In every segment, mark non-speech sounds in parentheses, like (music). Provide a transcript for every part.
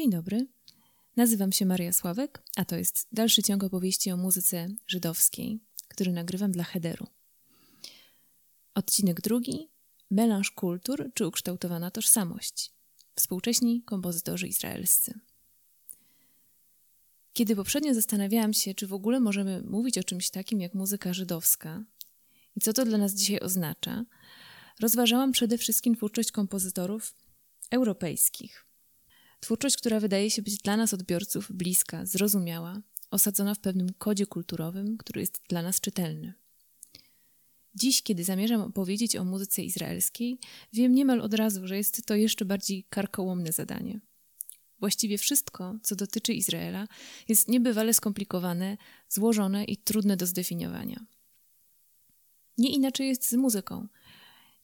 Dzień dobry. Nazywam się Maria Sławek, a to jest dalszy ciąg opowieści o muzyce żydowskiej, który nagrywam dla Hederu. Odcinek drugi: Melanż kultur czy ukształtowana tożsamość. Współcześni kompozytorzy izraelscy. Kiedy poprzednio zastanawiałam się, czy w ogóle możemy mówić o czymś takim jak muzyka żydowska i co to dla nas dzisiaj oznacza, rozważałam przede wszystkim twórczość kompozytorów europejskich. Twórczość, która wydaje się być dla nas odbiorców bliska, zrozumiała, osadzona w pewnym kodzie kulturowym, który jest dla nas czytelny. Dziś, kiedy zamierzam opowiedzieć o muzyce izraelskiej, wiem niemal od razu, że jest to jeszcze bardziej karkołomne zadanie. Właściwie wszystko, co dotyczy Izraela, jest niebywale skomplikowane, złożone i trudne do zdefiniowania. Nie inaczej jest z muzyką.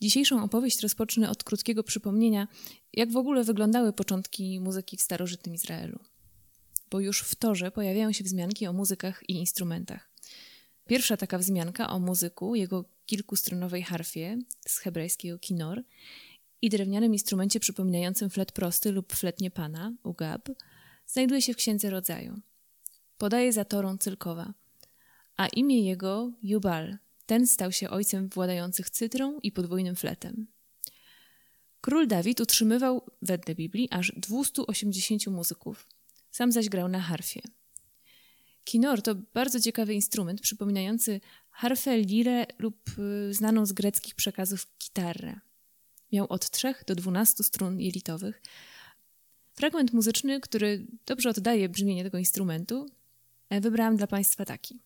Dzisiejszą opowieść rozpocznę od krótkiego przypomnienia, jak w ogóle wyglądały początki muzyki w starożytnym Izraelu. Bo już w torze pojawiają się wzmianki o muzykach i instrumentach. Pierwsza taka wzmianka o muzyku, jego kilkustronowej harfie z hebrajskiego kinor i drewnianym instrumencie przypominającym flet prosty lub fletnie pana, ugab, znajduje się w Księdze Rodzaju. Podaje za Torą Cylkowa, a imię jego Jubal. Ten stał się ojcem władających cytrą i podwójnym fletem. Król Dawid utrzymywał, wedle Biblii, aż 280 muzyków. Sam zaś grał na harfie. Kinor to bardzo ciekawy instrument przypominający harfę, lirę lub y, znaną z greckich przekazów gitarrę. Miał od 3 do 12 strun jelitowych. Fragment muzyczny, który dobrze oddaje brzmienie tego instrumentu, e, wybrałam dla Państwa taki.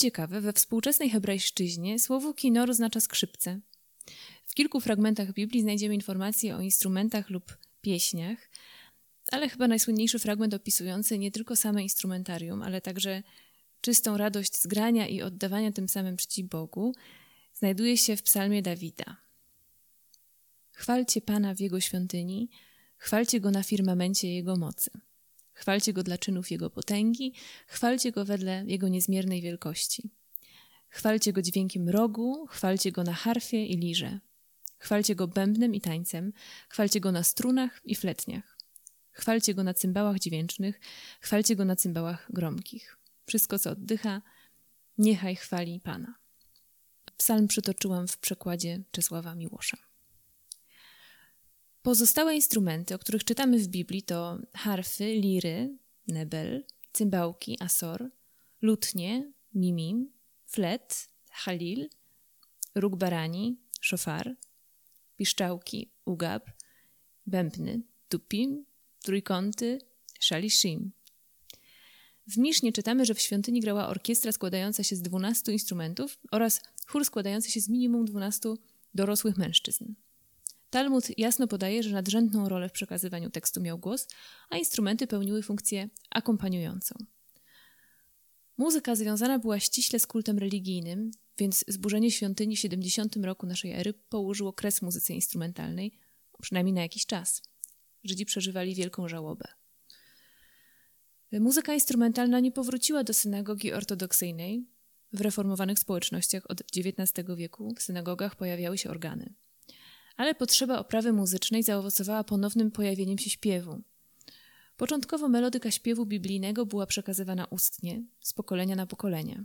Ciekawe, we współczesnej hebrajszczyźnie słowo kinor oznacza skrzypce. W kilku fragmentach Biblii znajdziemy informacje o instrumentach lub pieśniach, ale chyba najsłynniejszy fragment opisujący nie tylko same instrumentarium, ale także czystą radość z grania i oddawania tym samym czci Bogu, znajduje się w psalmie Dawida. Chwalcie Pana w Jego świątyni, chwalcie Go na firmamencie Jego mocy. Chwalcie go dla czynów jego potęgi, chwalcie go wedle jego niezmiernej wielkości. Chwalcie go dźwiękiem rogu, chwalcie go na harfie i lirze. Chwalcie go bębnem i tańcem, chwalcie go na strunach i fletniach. Chwalcie go na cymbałach dźwięcznych, chwalcie go na cymbałach gromkich. Wszystko, co oddycha, niechaj chwali Pana. Psalm przytoczyłam w przekładzie Czesława Miłosza. Pozostałe instrumenty, o których czytamy w Biblii, to harfy, liry, nebel, cymbałki, asor, lutnie, mimim, flet, halil, róg barani, szofar, piszczałki, ugab, bębny, tupim, trójkąty, szalishim. W Misznie czytamy, że w świątyni grała orkiestra składająca się z 12 instrumentów oraz chór składający się z minimum 12 dorosłych mężczyzn. Talmud jasno podaje, że nadrzędną rolę w przekazywaniu tekstu miał głos, a instrumenty pełniły funkcję akompaniującą. Muzyka związana była ściśle z kultem religijnym, więc zburzenie świątyni w 70 roku naszej ery położyło kres muzyce instrumentalnej, przynajmniej na jakiś czas. Żydzi przeżywali wielką żałobę. Muzyka instrumentalna nie powróciła do synagogi ortodoksyjnej. W reformowanych społecznościach od XIX wieku w synagogach pojawiały się organy ale potrzeba oprawy muzycznej zaowocowała ponownym pojawieniem się śpiewu. Początkowo melodyka śpiewu biblijnego była przekazywana ustnie, z pokolenia na pokolenie.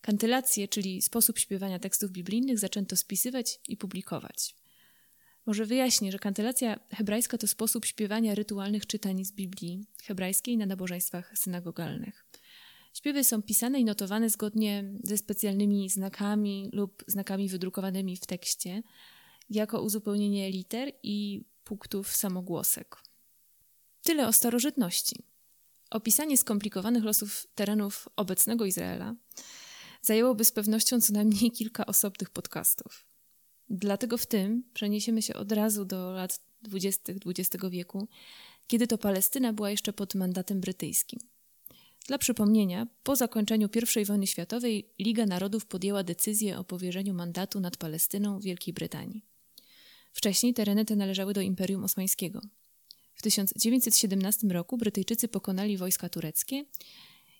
Kantylację, czyli sposób śpiewania tekstów biblijnych, zaczęto spisywać i publikować. Może wyjaśnię, że kantylacja hebrajska to sposób śpiewania rytualnych czytań z Biblii hebrajskiej na nabożeństwach synagogalnych. Śpiewy są pisane i notowane zgodnie ze specjalnymi znakami lub znakami wydrukowanymi w tekście, jako uzupełnienie liter i punktów samogłosek. Tyle o starożytności. Opisanie skomplikowanych losów terenów obecnego Izraela zajęłoby z pewnością co najmniej (laughs) kilka osobnych podcastów. Dlatego w tym przeniesiemy się od razu do lat 20. XX wieku, kiedy to Palestyna była jeszcze pod mandatem brytyjskim. Dla przypomnienia, po zakończeniu I wojny światowej Liga Narodów podjęła decyzję o powierzeniu mandatu nad Palestyną Wielkiej Brytanii. Wcześniej tereny te należały do Imperium Osmańskiego. W 1917 roku Brytyjczycy pokonali wojska tureckie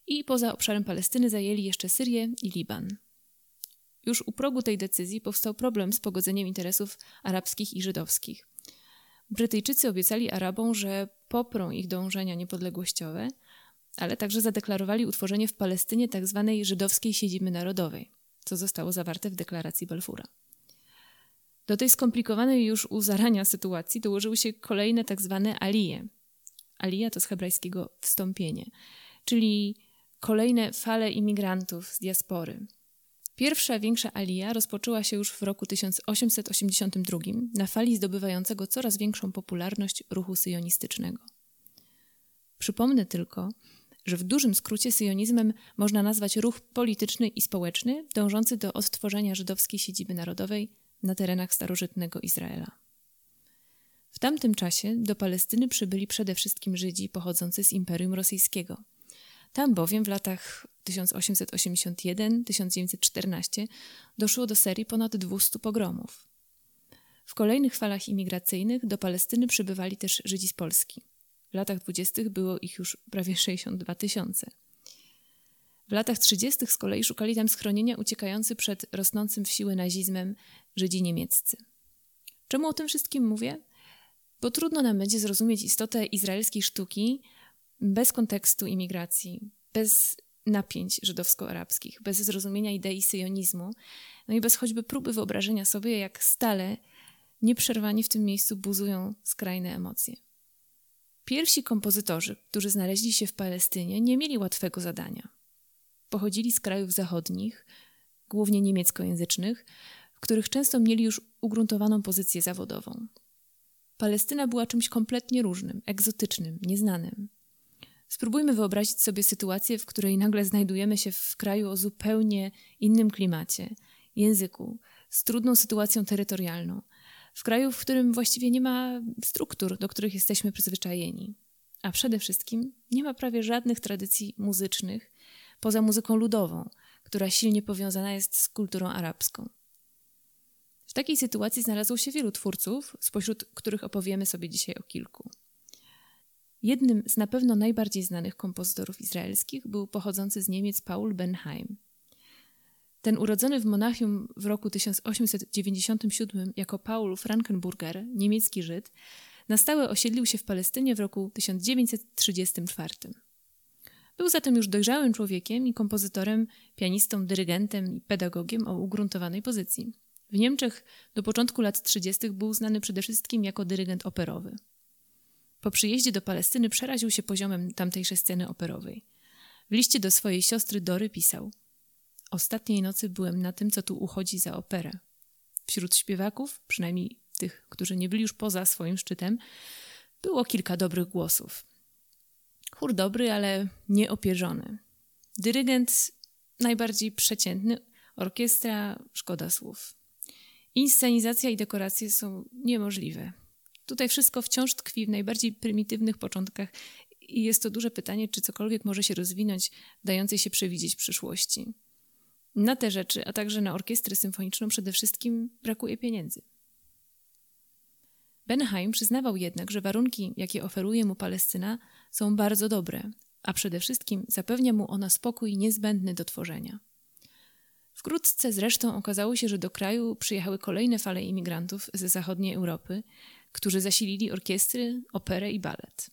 i poza obszarem Palestyny zajęli jeszcze Syrię i Liban. Już u progu tej decyzji powstał problem z pogodzeniem interesów arabskich i żydowskich. Brytyjczycy obiecali Arabom, że poprą ich dążenia niepodległościowe, ale także zadeklarowali utworzenie w Palestynie tzw. Tak żydowskiej siedziby narodowej, co zostało zawarte w deklaracji Balfura. Do tej skomplikowanej już u zarania sytuacji dołożyły się kolejne. Tak alije. Alija to z hebrajskiego wstąpienie, czyli kolejne fale imigrantów z diaspory. Pierwsza większa alija rozpoczęła się już w roku 1882 na fali zdobywającego coraz większą popularność ruchu syjonistycznego. Przypomnę tylko, że w dużym skrócie syjonizmem można nazwać ruch polityczny i społeczny dążący do odtworzenia żydowskiej siedziby narodowej na terenach starożytnego Izraela. W tamtym czasie do Palestyny przybyli przede wszystkim Żydzi pochodzący z Imperium Rosyjskiego. Tam bowiem w latach 1881-1914 doszło do serii ponad 200 pogromów. W kolejnych falach imigracyjnych do Palestyny przybywali też Żydzi z Polski. W latach dwudziestych było ich już prawie 62 tysiące. W latach 30. z kolei szukali tam schronienia uciekający przed rosnącym w siłę nazizmem Żydzi niemieccy. Czemu o tym wszystkim mówię? Bo trudno nam będzie zrozumieć istotę izraelskiej sztuki bez kontekstu imigracji, bez napięć żydowsko-arabskich, bez zrozumienia idei syjonizmu, no i bez choćby próby wyobrażenia sobie, jak stale nieprzerwanie w tym miejscu buzują skrajne emocje. Pierwsi kompozytorzy, którzy znaleźli się w Palestynie, nie mieli łatwego zadania. Pochodzili z krajów zachodnich, głównie niemieckojęzycznych, w których często mieli już ugruntowaną pozycję zawodową. Palestyna była czymś kompletnie różnym, egzotycznym, nieznanym. Spróbujmy wyobrazić sobie sytuację, w której nagle znajdujemy się w kraju o zupełnie innym klimacie, języku, z trudną sytuacją terytorialną, w kraju, w którym właściwie nie ma struktur, do których jesteśmy przyzwyczajeni. A przede wszystkim nie ma prawie żadnych tradycji muzycznych poza muzyką ludową, która silnie powiązana jest z kulturą arabską. W takiej sytuacji znalazło się wielu twórców, spośród których opowiemy sobie dzisiaj o kilku. Jednym z na pewno najbardziej znanych kompozytorów izraelskich był pochodzący z Niemiec Paul Benheim. Ten urodzony w Monachium w roku 1897 jako Paul Frankenburger, niemiecki Żyd, na stałe osiedlił się w Palestynie w roku 1934. Był zatem już dojrzałym człowiekiem i kompozytorem, pianistą, dyrygentem i pedagogiem o ugruntowanej pozycji. W Niemczech do początku lat 30. był znany przede wszystkim jako dyrygent operowy. Po przyjeździe do Palestyny przeraził się poziomem tamtejszej sceny operowej. W liście do swojej siostry Dory pisał – Ostatniej nocy byłem na tym, co tu uchodzi za operę. Wśród śpiewaków, przynajmniej tych, którzy nie byli już poza swoim szczytem, było kilka dobrych głosów. Chór dobry, ale nieopierzony. Dyrygent najbardziej przeciętny, orkiestra szkoda słów. Inscenizacja i dekoracje są niemożliwe. Tutaj wszystko wciąż tkwi w najbardziej prymitywnych początkach i jest to duże pytanie, czy cokolwiek może się rozwinąć, dającej się przewidzieć przyszłości. Na te rzeczy, a także na orkiestrę symfoniczną przede wszystkim brakuje pieniędzy. Benheim przyznawał jednak, że warunki, jakie oferuje mu Palestyna, są bardzo dobre, a przede wszystkim zapewnia mu ona spokój niezbędny do tworzenia. Wkrótce zresztą okazało się, że do kraju przyjechały kolejne fale imigrantów ze zachodniej Europy, którzy zasilili orkiestry, operę i balet.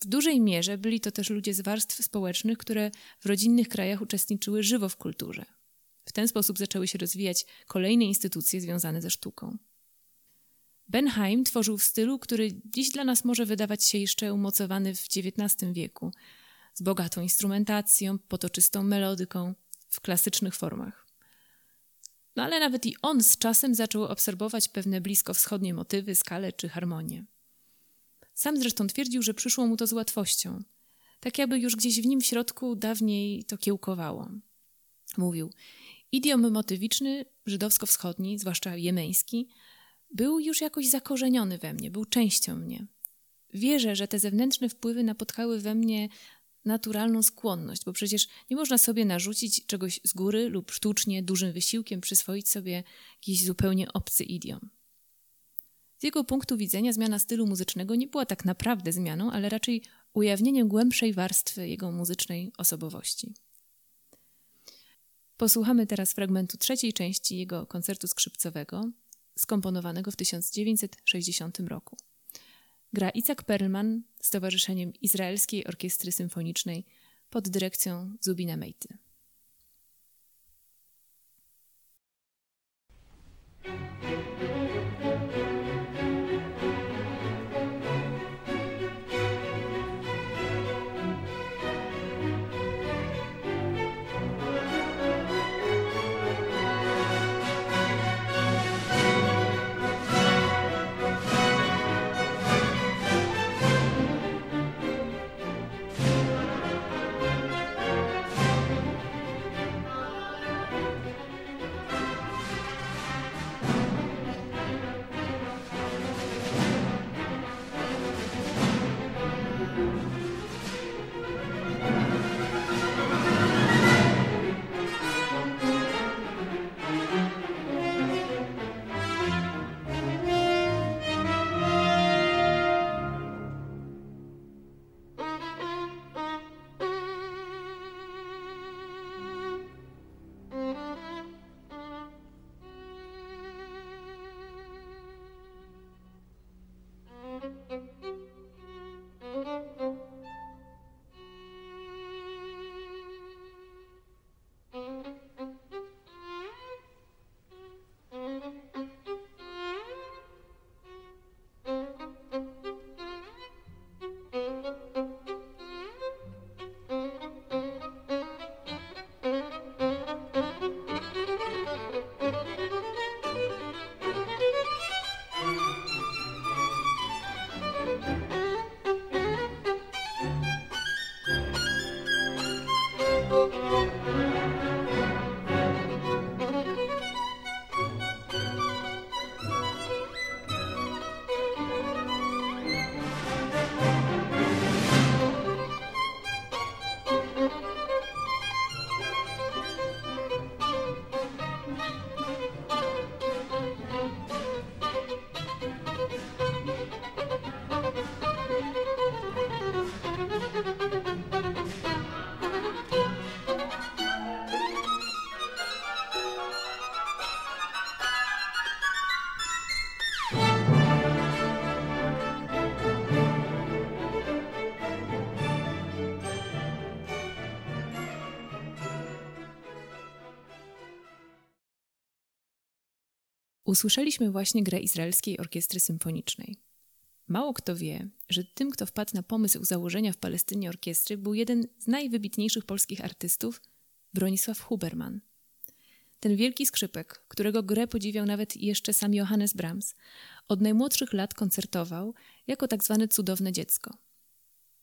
W dużej mierze byli to też ludzie z warstw społecznych, które w rodzinnych krajach uczestniczyły żywo w kulturze. W ten sposób zaczęły się rozwijać kolejne instytucje związane ze sztuką. Benheim tworzył w stylu, który dziś dla nas może wydawać się jeszcze umocowany w XIX wieku, z bogatą instrumentacją, potoczystą melodyką, w klasycznych formach. No ale nawet i on z czasem zaczął obserwować pewne bliskowschodnie motywy, skale czy harmonię. Sam zresztą twierdził, że przyszło mu to z łatwością. Tak jakby już gdzieś w nim w środku dawniej to kiełkowało. Mówił, idiom motywiczny, żydowsko-wschodni, zwłaszcza jemeński, był już jakoś zakorzeniony we mnie, był częścią mnie. wierzę, że te zewnętrzne wpływy napotkały we mnie naturalną skłonność, bo przecież nie można sobie narzucić czegoś z góry lub sztucznie, dużym wysiłkiem przyswoić sobie jakiś zupełnie obcy idiom. Z jego punktu widzenia zmiana stylu muzycznego nie była tak naprawdę zmianą, ale raczej ujawnieniem głębszej warstwy jego muzycznej osobowości. Posłuchamy teraz fragmentu trzeciej części jego koncertu skrzypcowego, skomponowanego w 1960 roku. Gra Isaac Perlman z Towarzyszeniem Izraelskiej Orkiestry Symfonicznej pod dyrekcją Zubina Mejty. Usłyszeliśmy właśnie grę Izraelskiej Orkiestry Symfonicznej. Mało kto wie, że tym, kto wpadł na pomysł założenia w Palestynie orkiestry, był jeden z najwybitniejszych polskich artystów, Bronisław Huberman. Ten wielki skrzypek, którego grę podziwiał nawet jeszcze sam Johannes Brahms, od najmłodszych lat koncertował jako tak zwane cudowne dziecko.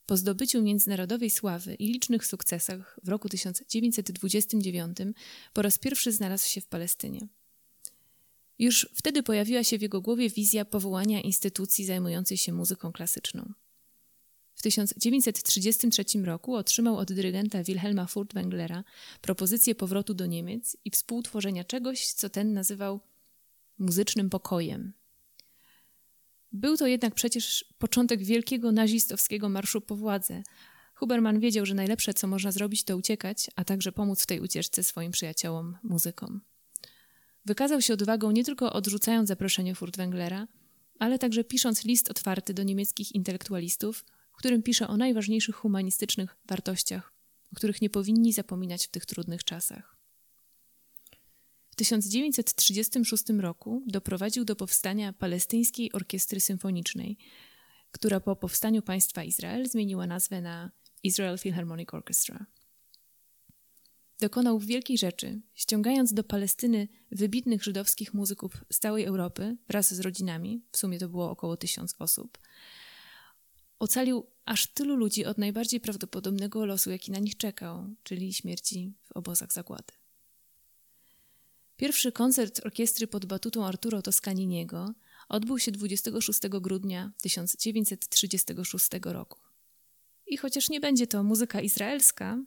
Po zdobyciu międzynarodowej sławy i licznych sukcesach w roku 1929 po raz pierwszy znalazł się w Palestynie. Już wtedy pojawiła się w jego głowie wizja powołania instytucji zajmującej się muzyką klasyczną. W 1933 roku otrzymał od dyrygenta Wilhelma Furtwänglera propozycję powrotu do Niemiec i współtworzenia czegoś, co ten nazywał muzycznym pokojem. Był to jednak przecież początek wielkiego nazistowskiego marszu po władzę. Huberman wiedział, że najlepsze, co można zrobić, to uciekać, a także pomóc w tej ucieczce swoim przyjaciołom, muzykom. Wykazał się odwagą nie tylko odrzucając zaproszenie Furtwänglera, ale także pisząc list otwarty do niemieckich intelektualistów, w którym pisze o najważniejszych humanistycznych wartościach, o których nie powinni zapominać w tych trudnych czasach. W 1936 roku doprowadził do powstania Palestyńskiej Orkiestry Symfonicznej, która po powstaniu państwa Izrael zmieniła nazwę na Israel Philharmonic Orchestra dokonał wielkiej rzeczy, ściągając do Palestyny wybitnych żydowskich muzyków z całej Europy wraz z rodzinami, w sumie to było około tysiąc osób. Ocalił aż tylu ludzi od najbardziej prawdopodobnego losu, jaki na nich czekał, czyli śmierci w obozach zagłady. Pierwszy koncert orkiestry pod batutą Arturo Toscaniniego odbył się 26 grudnia 1936 roku. I chociaż nie będzie to muzyka izraelska,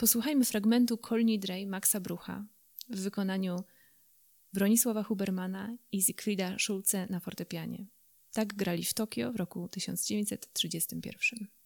posłuchajmy fragmentu Kol Nidrej Maxa Brucha w wykonaniu Bronisława Hubermana i Siegfrieda Schulze na fortepianie. Tak grali w Tokio w roku 1931.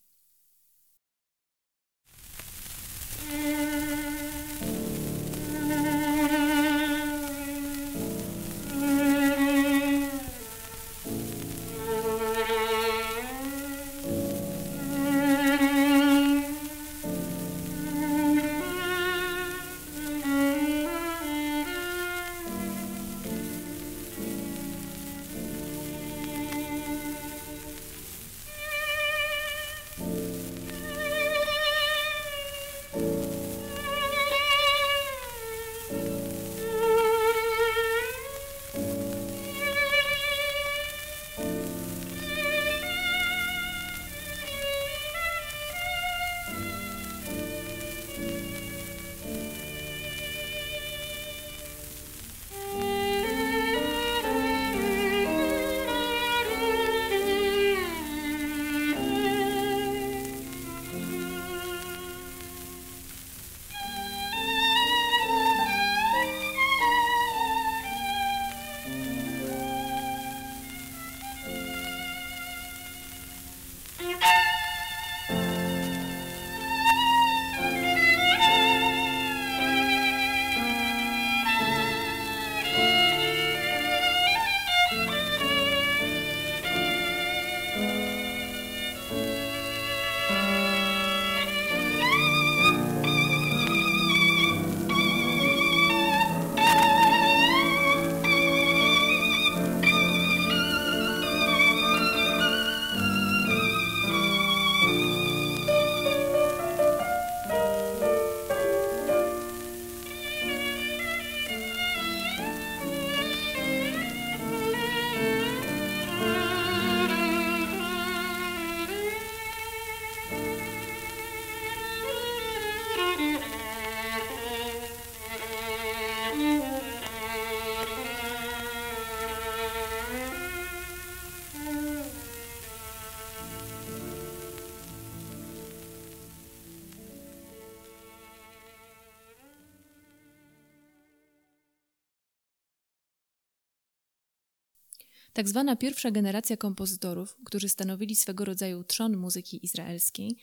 Tak zwana pierwsza generacja kompozytorów, którzy stanowili swego rodzaju trzon muzyki izraelskiej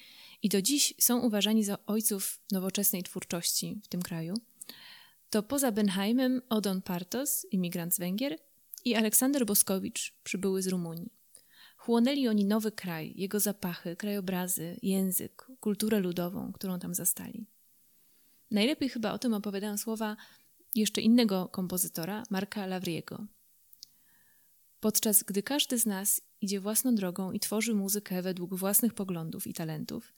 i do dziś są uważani za ojców nowoczesnej twórczości w tym kraju, to poza Benheimem Odon Partos, imigrant z Węgier, i Aleksander Boskowicz, przybyły z Rumunii. Chłonęli oni nowy kraj, jego zapachy, krajobrazy, język, kulturę ludową, którą tam zastali. Najlepiej chyba o tym opowiadają słowa jeszcze innego kompozytora, Marka Lavriego, Podczas gdy każdy z nas idzie własną drogą i tworzy muzykę według własnych poglądów i talentów,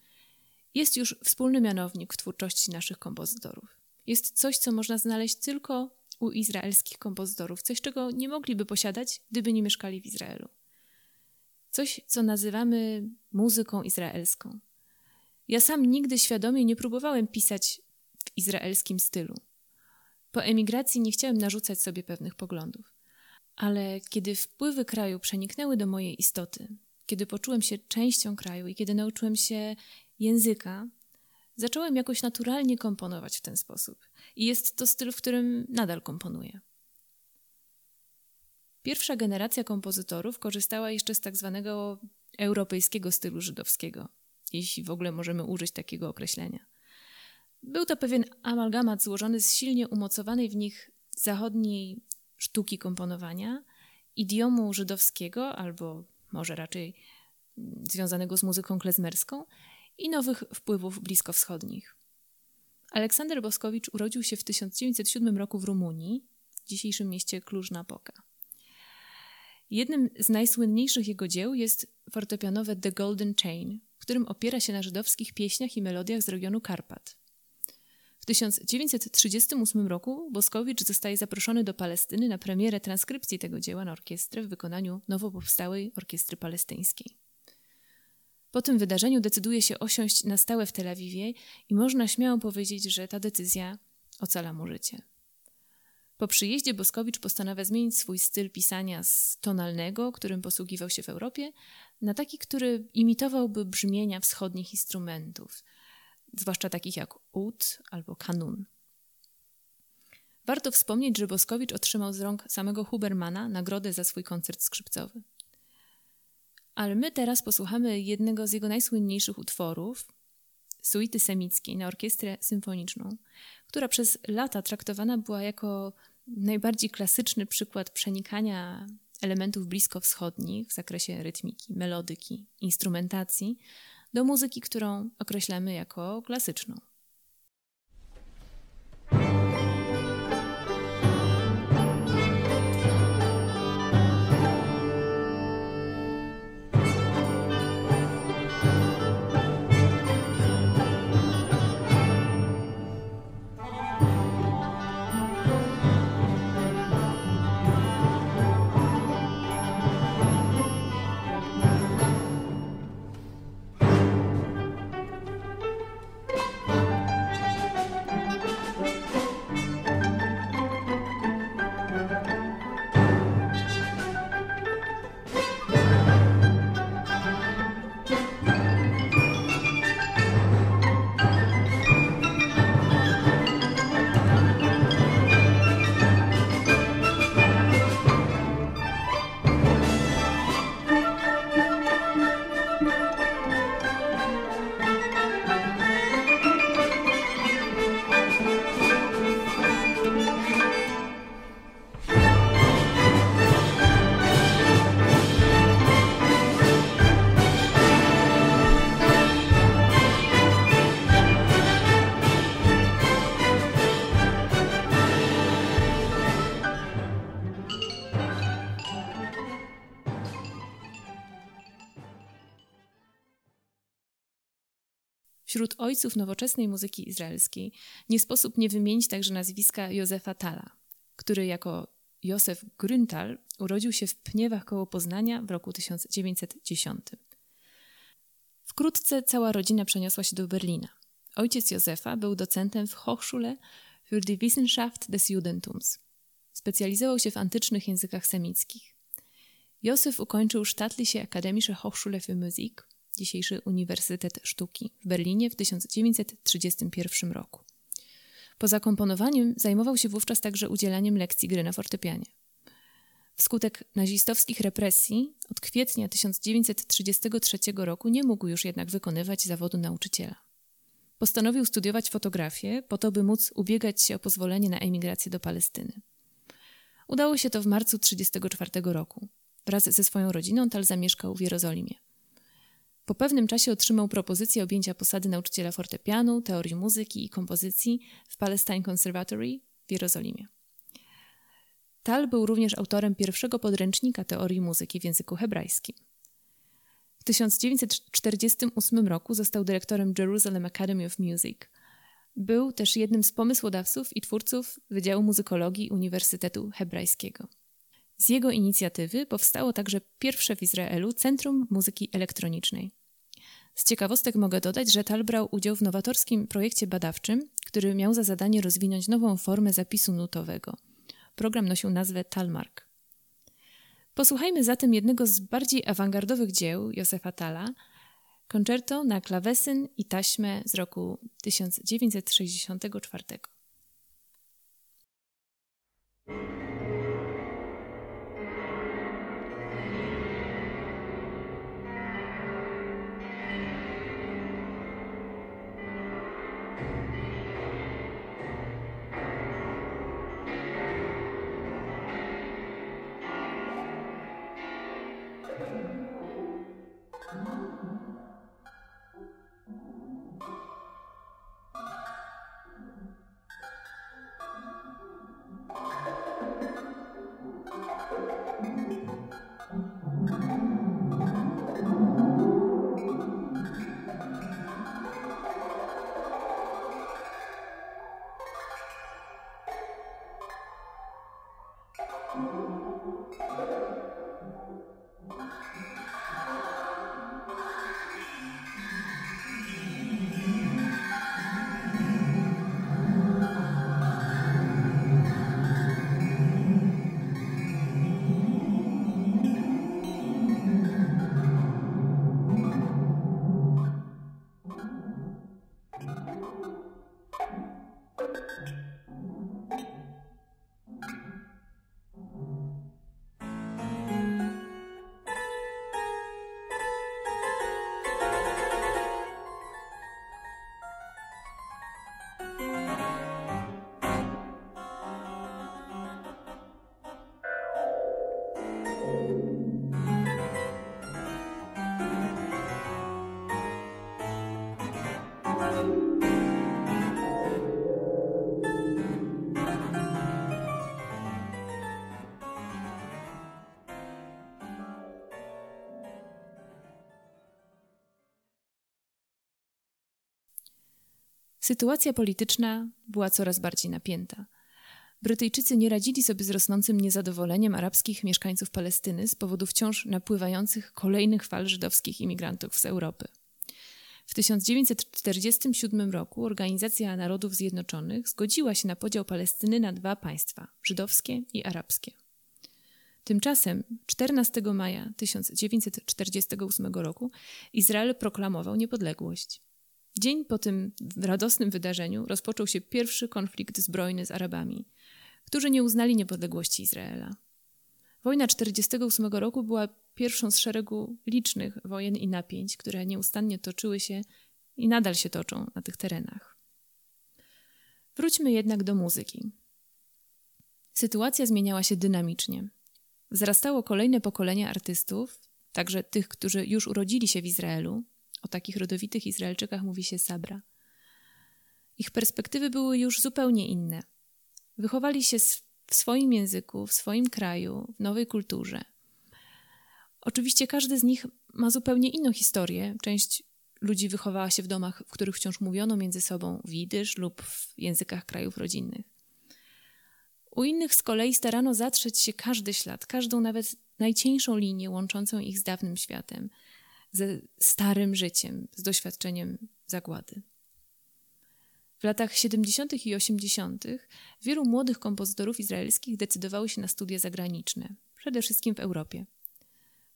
jest już wspólny mianownik w twórczości naszych kompozytorów. Jest coś, co można znaleźć tylko u izraelskich kompozytorów, coś, czego nie mogliby posiadać, gdyby nie mieszkali w Izraelu. Coś, co nazywamy muzyką izraelską. Ja sam nigdy świadomie nie próbowałem pisać w izraelskim stylu. Po emigracji nie chciałem narzucać sobie pewnych poglądów. Ale kiedy wpływy kraju przeniknęły do mojej istoty, kiedy poczułem się częścią kraju i kiedy nauczyłem się języka, zacząłem jakoś naturalnie komponować w ten sposób. I jest to styl, w którym nadal komponuję. Pierwsza generacja kompozytorów korzystała jeszcze z tak zwanego europejskiego stylu żydowskiego, jeśli w ogóle możemy użyć takiego określenia. Był to pewien amalgamat złożony z silnie umocowanej w nich zachodniej sztuki komponowania, idiomu żydowskiego, albo może raczej mm, związanego z muzyką klezmerską i nowych wpływów bliskowschodnich. Aleksander Boskowicz urodził się w 1907 roku w Rumunii, w dzisiejszym mieście Kluż-Napoka. Jednym z najsłynniejszych jego dzieł jest fortepianowe The Golden Chain, w którym opiera się na żydowskich pieśniach i melodiach z regionu Karpat. W 1938 roku Boskowicz zostaje zaproszony do Palestyny na premierę transkrypcji tego dzieła na orkiestrę w wykonaniu nowo powstałej orkiestry palestyńskiej. Po tym wydarzeniu decyduje się osiąść na stałe w Tel Awiwie i można śmiało powiedzieć, że ta decyzja ocala mu życie. Po przyjeździe Boskowicz postanawia zmienić swój styl pisania z tonalnego, którym posługiwał się w Europie, na taki, który imitowałby brzmienia wschodnich instrumentów, zwłaszcza takich jak ud albo kanun. Warto wspomnieć, że Boskowicz otrzymał z rąk samego Hubermana nagrodę za swój koncert skrzypcowy. Ale my teraz posłuchamy jednego z jego najsłynniejszych utworów, suity semickiej na orkiestrę symfoniczną, która przez lata traktowana była jako najbardziej klasyczny przykład przenikania elementów bliskowschodnich w zakresie rytmiki, melodyki, instrumentacji do muzyki, którą określamy jako klasyczną. Wśród ojców nowoczesnej muzyki izraelskiej nie sposób nie wymienić także nazwiska Józefa Tala, który jako Józef Grüntal urodził się w Pniewach koło Poznania w roku 1910. Wkrótce cała rodzina przeniosła się do Berlina. Ojciec Józefa był docentem w Hochschule für die Wissenschaft des Judentums. Specjalizował się w antycznych językach semickich. Józef ukończył Staatliche Akademische Hochschule für Musik dzisiejszy Uniwersytet Sztuki w Berlinie w 1931 roku. Po zakomponowaniem zajmował się wówczas także udzielaniem lekcji gry na fortepianie. Wskutek nazistowskich represji od kwietnia 1933 roku nie mógł już jednak wykonywać zawodu nauczyciela. Postanowił studiować fotografię po to, by móc ubiegać się o pozwolenie na emigrację do Palestyny. Udało się to w marcu 1934 roku. Wraz ze swoją rodziną Tal zamieszkał w Jerozolimie. Po pewnym czasie otrzymał propozycję objęcia posady nauczyciela fortepianu, teorii muzyki i kompozycji w Palestine Conservatory w Jerozolimie. Tal był również autorem pierwszego podręcznika teorii muzyki w języku hebrajskim. W 1948 roku został dyrektorem Jerusalem Academy of Music. Był też jednym z pomysłodawców i twórców Wydziału Muzykologii Uniwersytetu Hebrajskiego. Z jego inicjatywy powstało także pierwsze w Izraelu Centrum Muzyki Elektronicznej. Z ciekawostek mogę dodać, że Tal brał udział w nowatorskim projekcie badawczym, który miał za zadanie rozwinąć nową formę zapisu nutowego. Program nosił nazwę Talmark. Posłuchajmy zatem jednego z bardziej awangardowych dzieł Józefa Tala, koncerto na klawesyn i taśmę z roku 1964. Sytuacja polityczna była coraz bardziej napięta. Brytyjczycy nie radzili sobie z rosnącym niezadowoleniem arabskich mieszkańców Palestyny z powodu wciąż napływających kolejnych fal żydowskich imigrantów z Europy. W 1947 roku Organizacja Narodów Zjednoczonych zgodziła się na podział Palestyny na dwa państwa żydowskie i arabskie. Tymczasem 14 maja 1948 roku Izrael proklamował niepodległość. Dzień po tym radosnym wydarzeniu rozpoczął się pierwszy konflikt zbrojny z Arabami, którzy nie uznali niepodległości Izraela. Wojna 1948 roku była pierwszą z szeregu licznych wojen i napięć, które nieustannie toczyły się i nadal się toczą na tych terenach. Wróćmy jednak do muzyki. Sytuacja zmieniała się dynamicznie. Wzrastało kolejne pokolenie artystów, także tych, którzy już urodzili się w Izraelu. O takich rodowitych Izraelczykach mówi się Sabra. Ich perspektywy były już zupełnie inne. Wychowali się w swoim języku, w swoim kraju, w nowej kulturze. Oczywiście każdy z nich ma zupełnie inną historię. Część ludzi wychowała się w domach, w których wciąż mówiono między sobą widysz lub w językach krajów rodzinnych. U innych z kolei starano zatrzeć się każdy ślad, każdą nawet najcieńszą linię łączącą ich z dawnym światem, ze starym życiem, z doświadczeniem zagłady. W latach 70. i 80. wielu młodych kompozytorów izraelskich decydowało się na studia zagraniczne, przede wszystkim w Europie.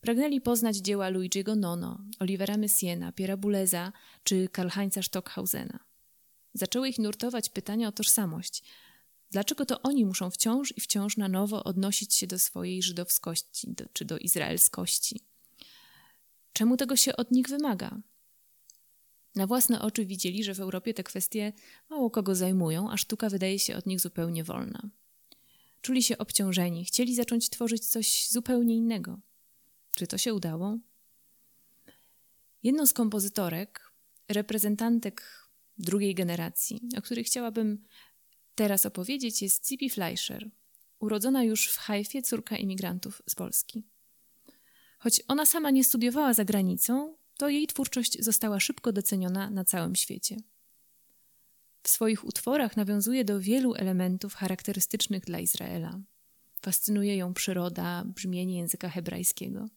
Pragnęli poznać dzieła Luigiego Nono, Olivera Messiena, Piera Buleza czy Karl-Heinza Stockhausena. Zaczęły ich nurtować pytania o tożsamość. Dlaczego to oni muszą wciąż i wciąż na nowo odnosić się do swojej żydowskości do, czy do izraelskości? Czemu tego się od nich wymaga? Na własne oczy widzieli, że w Europie te kwestie mało kogo zajmują, a sztuka wydaje się od nich zupełnie wolna. Czuli się obciążeni, chcieli zacząć tworzyć coś zupełnie innego. Czy to się udało? Jedną z kompozytorek, reprezentantek drugiej generacji, o której chciałabym teraz opowiedzieć, jest Zippy Fleischer, urodzona już w Haifie córka imigrantów z Polski. Choć ona sama nie studiowała za granicą, to jej twórczość została szybko doceniona na całym świecie. W swoich utworach nawiązuje do wielu elementów charakterystycznych dla Izraela. Fascynuje ją przyroda, brzmienie języka hebrajskiego.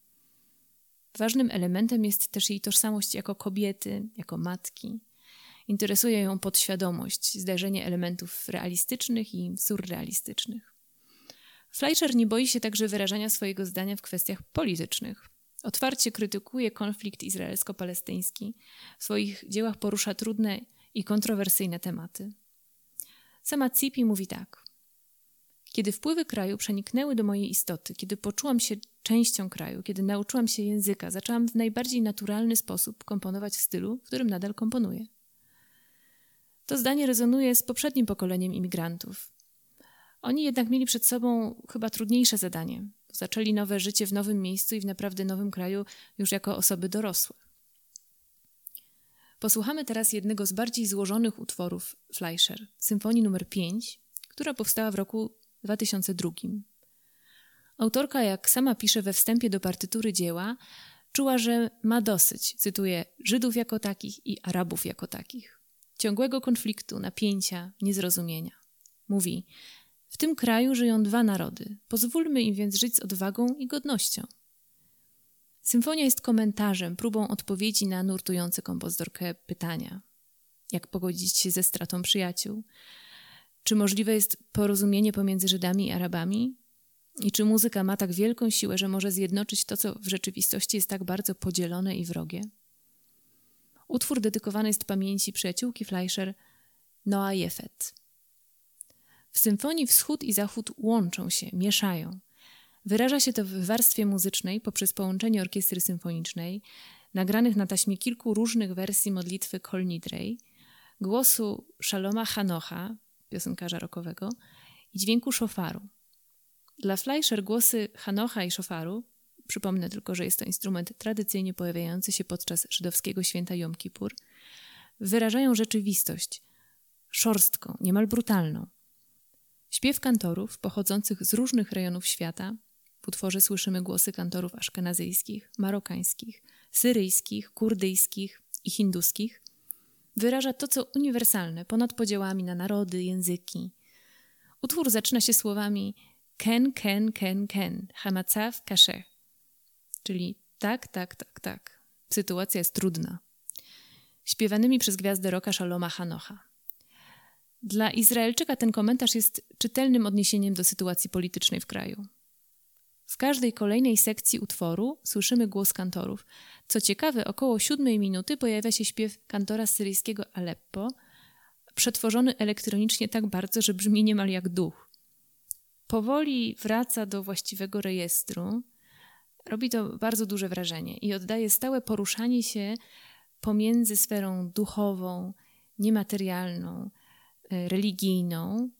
Ważnym elementem jest też jej tożsamość jako kobiety, jako matki. Interesuje ją podświadomość, zdarzenie elementów realistycznych i surrealistycznych. Fleischer nie boi się także wyrażania swojego zdania w kwestiach politycznych. Otwarcie krytykuje konflikt izraelsko-palestyński. W swoich dziełach porusza trudne i kontrowersyjne tematy. Sama Cipi mówi tak. Kiedy wpływy kraju przeniknęły do mojej istoty, kiedy poczułam się częścią kraju, kiedy nauczyłam się języka, zaczęłam w najbardziej naturalny sposób komponować w stylu, w którym nadal komponuję. To zdanie rezonuje z poprzednim pokoleniem imigrantów. Oni jednak mieli przed sobą chyba trudniejsze zadanie. Zaczęli nowe życie w nowym miejscu i w naprawdę nowym kraju już jako osoby dorosłe. Posłuchamy teraz jednego z bardziej złożonych utworów Fleischer, symfonii nr 5, która powstała w roku 2002. Autorka, jak sama pisze we wstępie do partytury dzieła, czuła, że ma dosyć, cytuję, Żydów jako takich i Arabów jako takich. Ciągłego konfliktu, napięcia, niezrozumienia. Mówi, w tym kraju żyją dwa narody. Pozwólmy im więc żyć z odwagą i godnością. Symfonia jest komentarzem, próbą odpowiedzi na nurtujące kompozytorkę pytania. Jak pogodzić się ze stratą przyjaciół? Czy możliwe jest porozumienie pomiędzy Żydami i Arabami? I czy muzyka ma tak wielką siłę, że może zjednoczyć to, co w rzeczywistości jest tak bardzo podzielone i wrogie? Utwór dedykowany jest pamięci przyjaciółki Fleischer Noah Jefet. W symfonii wschód i zachód łączą się, mieszają. Wyraża się to w warstwie muzycznej poprzez połączenie orkiestry symfonicznej, nagranych na taśmie kilku różnych wersji modlitwy Kol Nidrei, głosu Shaloma Hanocha, piosenkarza rockowego, i dźwięku szofaru. Dla Fleischer głosy Hanocha i szofaru, przypomnę tylko, że jest to instrument tradycyjnie pojawiający się podczas żydowskiego święta Jom Kippur, wyrażają rzeczywistość, szorstką, niemal brutalną – Śpiew kantorów pochodzących z różnych rejonów świata. W utworze słyszymy głosy kantorów aszkenazyjskich, marokańskich, syryjskich, kurdyjskich i hinduskich. wyraża to, co uniwersalne, ponad podziałami na narody, języki. Utwór zaczyna się słowami ken, ken, ken, ken, hamatzav kashe, czyli tak, tak, tak, tak. Sytuacja jest trudna. Śpiewanymi przez gwiazdę roka Shaloma Hanocha. Dla Izraelczyka ten komentarz jest czytelnym odniesieniem do sytuacji politycznej w kraju. W każdej kolejnej sekcji utworu słyszymy głos kantorów. Co ciekawe, około siódmej minuty pojawia się śpiew kantora syryjskiego Aleppo, przetworzony elektronicznie tak bardzo, że brzmi niemal jak duch. Powoli wraca do właściwego rejestru. Robi to bardzo duże wrażenie i oddaje stałe poruszanie się pomiędzy sferą duchową, niematerialną, religijną,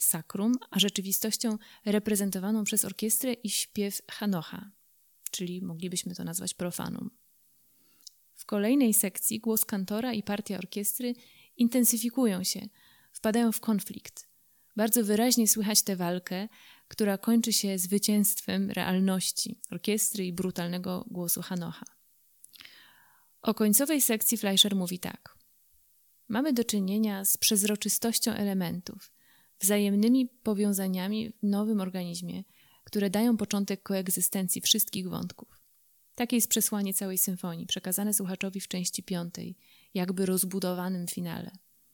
sakrum, a rzeczywistością reprezentowaną przez orkiestrę i śpiew Hanocha, czyli moglibyśmy to nazwać profanum. W kolejnej sekcji głos kantora i partia orkiestry intensyfikują się, wpadają w konflikt. Bardzo wyraźnie słychać tę walkę, która kończy się zwycięstwem realności orkiestry i brutalnego głosu Hanocha. O końcowej sekcji Fleischer mówi tak. Mamy do czynienia z przezroczystością elementów, wzajemnymi powiązaniami w nowym organizmie, które dają początek koegzystencji wszystkich wątków. Takie jest przesłanie całej symfonii, przekazane słuchaczowi w części piątej, jakby rozbudowanym finale.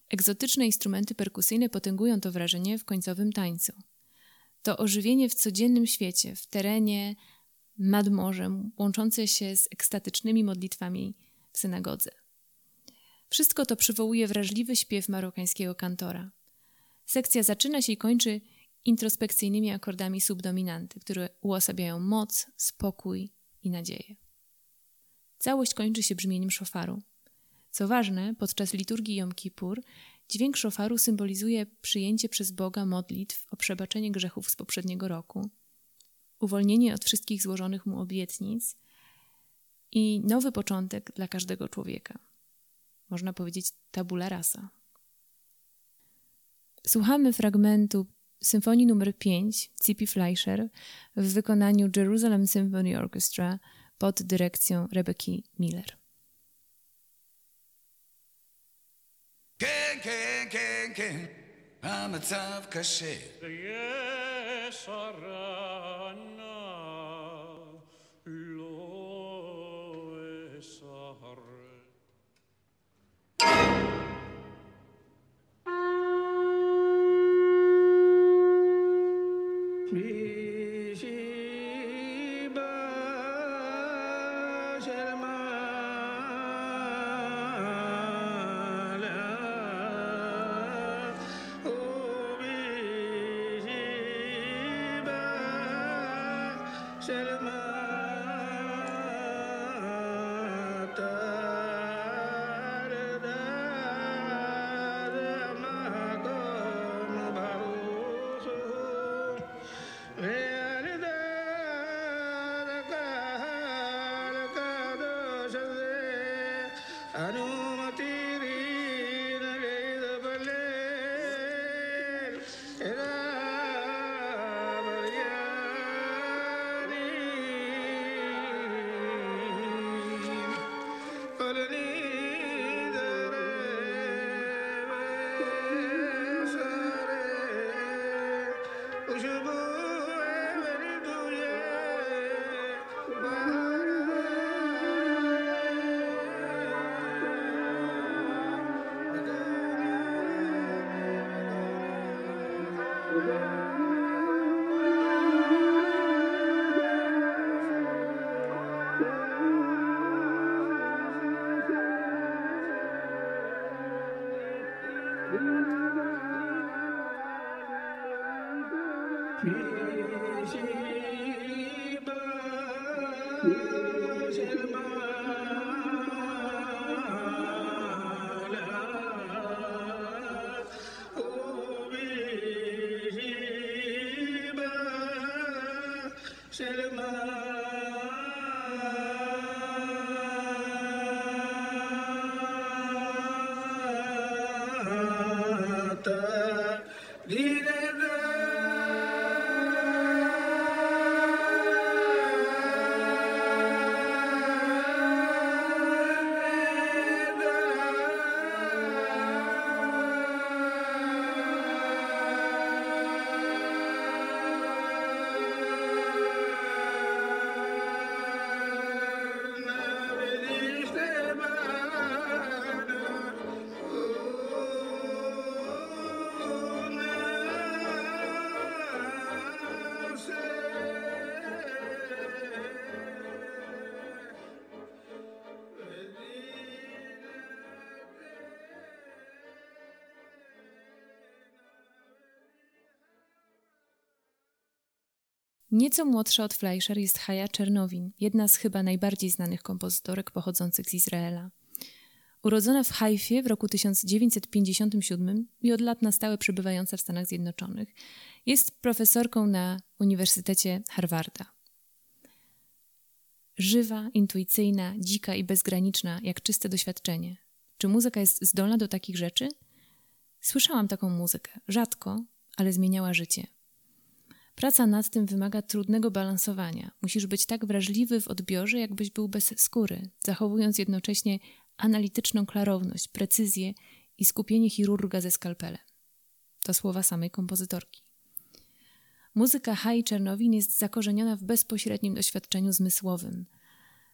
Egzotyczne instrumenty perkusyjne potęgują to wrażenie w końcowym tańcu. To ożywienie w codziennym świecie, w terenie nad morzem, łączące się z ekstatycznymi modlitwami w synagodze. Wszystko to przywołuje wrażliwy śpiew marokańskiego kantora – Sekcja zaczyna się i kończy introspekcyjnymi akordami subdominanty, które uosabiają moc, spokój i nadzieję. Całość kończy się brzmieniem szofaru. Co ważne, podczas liturgii Jom Kippur dźwięk szofaru symbolizuje przyjęcie przez Boga modlitw o przebaczenie grzechów z poprzedniego roku, uwolnienie od wszystkich złożonych mu obietnic i nowy początek dla każdego człowieka Można powiedzieć tabula rasa. Słuchamy fragmentu Symfonii nr 5 C.P. Fleischer w wykonaniu Jerusalem Symphony Orchestra pod dyrekcją Rebeki Miller. כן, כן, כן, כן, המצב קשה. ויש me. Nieco młodsza od Fleischer jest Haya Czernowin, jedna z chyba najbardziej znanych kompozytorek pochodzących z Izraela. Urodzona w Haifie w roku 1957 i od lat na stałe przebywająca w Stanach Zjednoczonych, jest profesorką na Uniwersytecie Harvarda. Żywa, intuicyjna, dzika i bezgraniczna, jak czyste doświadczenie. Czy muzyka jest zdolna do takich rzeczy? Słyszałam taką muzykę, rzadko, ale zmieniała życie. Praca nad tym wymaga trudnego balansowania. Musisz być tak wrażliwy w odbiorze, jakbyś był bez skóry, zachowując jednocześnie analityczną klarowność, precyzję i skupienie chirurga ze skalpelem. To słowa samej kompozytorki. Muzyka Hai Czernowin jest zakorzeniona w bezpośrednim doświadczeniu zmysłowym.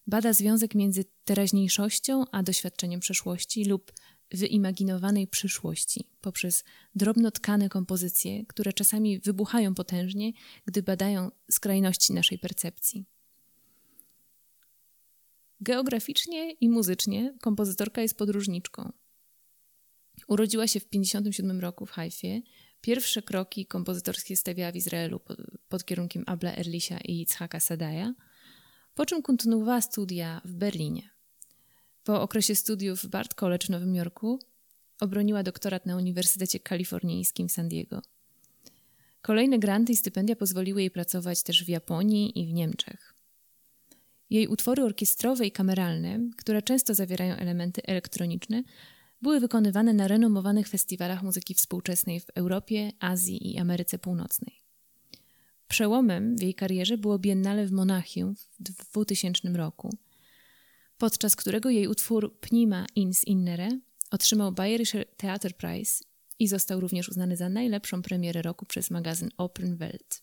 Bada związek między teraźniejszością a doświadczeniem przeszłości lub wyimaginowanej przyszłości poprzez drobno tkane kompozycje, które czasami wybuchają potężnie, gdy badają skrajności naszej percepcji. Geograficznie i muzycznie kompozytorka jest podróżniczką. Urodziła się w 1957 roku w Haifie. Pierwsze kroki kompozytorskie stawiała w Izraelu pod, pod kierunkiem Abla Erlisia i Yitzhaka Sadaja, po czym kontynuowała studia w Berlinie. Po okresie studiów w Bard College w Nowym Jorku obroniła doktorat na Uniwersytecie Kalifornijskim w San Diego. Kolejne granty i stypendia pozwoliły jej pracować też w Japonii i w Niemczech. Jej utwory orkiestrowe i kameralne, które często zawierają elementy elektroniczne, były wykonywane na renomowanych festiwalach muzyki współczesnej w Europie, Azji i Ameryce Północnej. Przełomem w jej karierze było Biennale w Monachium w 2000 roku, podczas którego jej utwór Pnima ins Innere otrzymał Bayerischer Theaterpreis i został również uznany za najlepszą premierę roku przez magazyn Open Welt.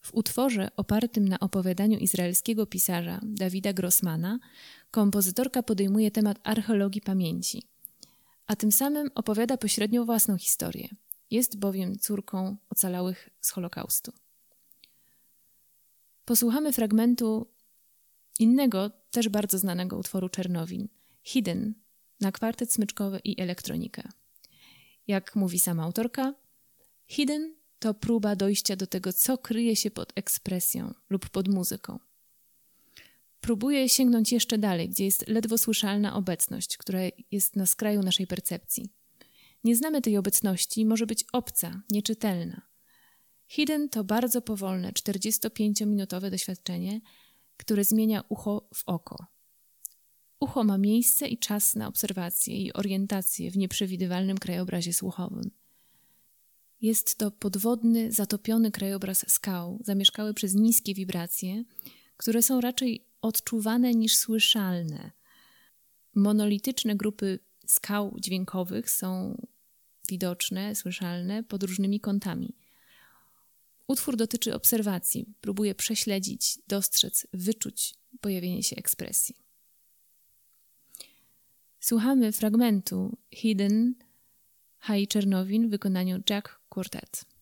W utworze opartym na opowiadaniu izraelskiego pisarza Dawida Grossmana kompozytorka podejmuje temat archeologii pamięci, a tym samym opowiada pośrednio własną historię. Jest bowiem córką ocalałych z Holokaustu. Posłuchamy fragmentu innego, też bardzo znanego utworu Czernowin, Hidden, na kwartet smyczkowy i elektronikę. Jak mówi sama autorka, Hidden to próba dojścia do tego, co kryje się pod ekspresją lub pod muzyką. Próbuję sięgnąć jeszcze dalej, gdzie jest ledwo słyszalna obecność, która jest na skraju naszej percepcji. Nie znamy tej obecności, może być obca, nieczytelna. Hidden to bardzo powolne, 45-minutowe doświadczenie, które zmienia ucho w oko. Ucho ma miejsce i czas na obserwację i orientację w nieprzewidywalnym krajobrazie słuchowym. Jest to podwodny, zatopiony krajobraz skał, zamieszkały przez niskie wibracje, które są raczej odczuwane niż słyszalne. Monolityczne grupy skał dźwiękowych są widoczne, słyszalne pod różnymi kątami. Utwór dotyczy obserwacji, próbuje prześledzić, dostrzec, wyczuć pojawienie się ekspresji. Słuchamy fragmentu Hidden Hai Czernowin w wykonaniu Jack Quartet.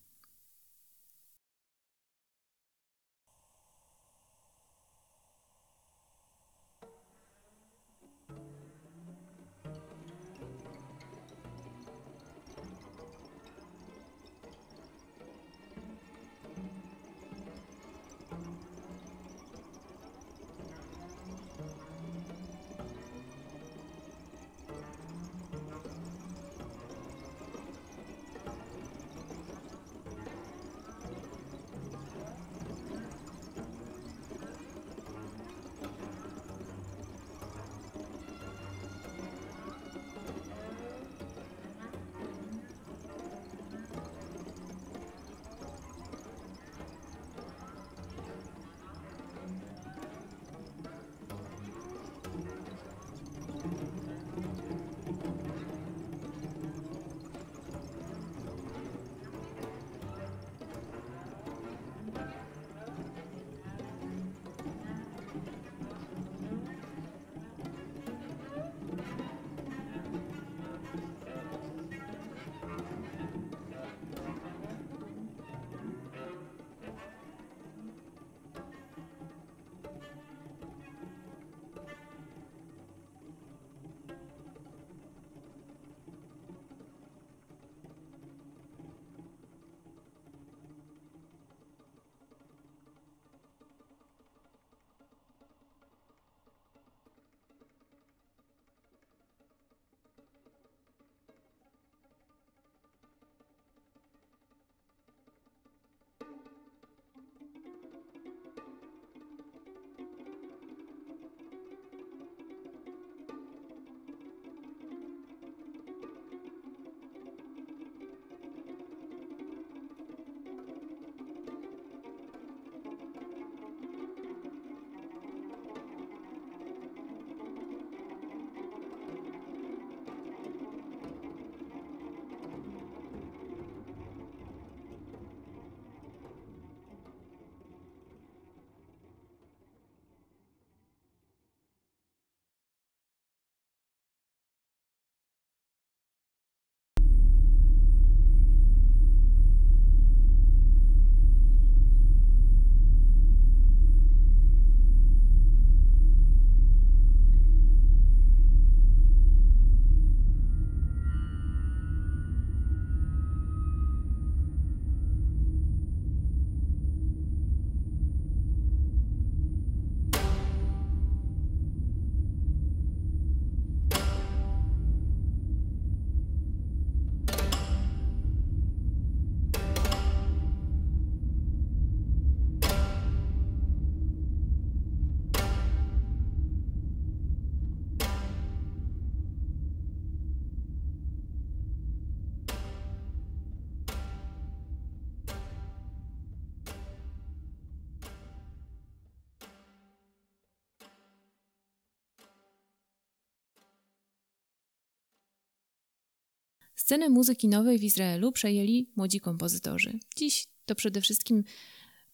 Scenę muzyki nowej w Izraelu przejęli młodzi kompozytorzy. Dziś to przede wszystkim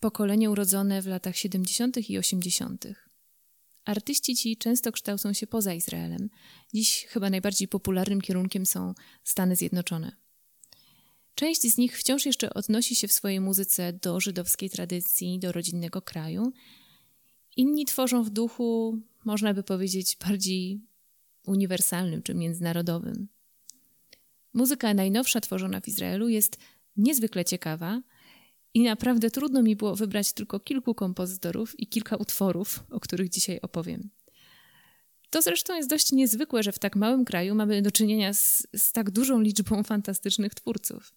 pokolenie urodzone w latach 70. i 80. Artyści ci często kształcą się poza Izraelem. Dziś chyba najbardziej popularnym kierunkiem są Stany Zjednoczone. Część z nich wciąż jeszcze odnosi się w swojej muzyce do żydowskiej tradycji, do rodzinnego kraju. Inni tworzą w duchu, można by powiedzieć, bardziej uniwersalnym czy międzynarodowym. Muzyka najnowsza tworzona w Izraelu jest niezwykle ciekawa i naprawdę trudno mi było wybrać tylko kilku kompozytorów i kilka utworów, o których dzisiaj opowiem. To zresztą jest dość niezwykłe, że w tak małym kraju mamy do czynienia z, z tak dużą liczbą (laughs) fantastycznych twórców.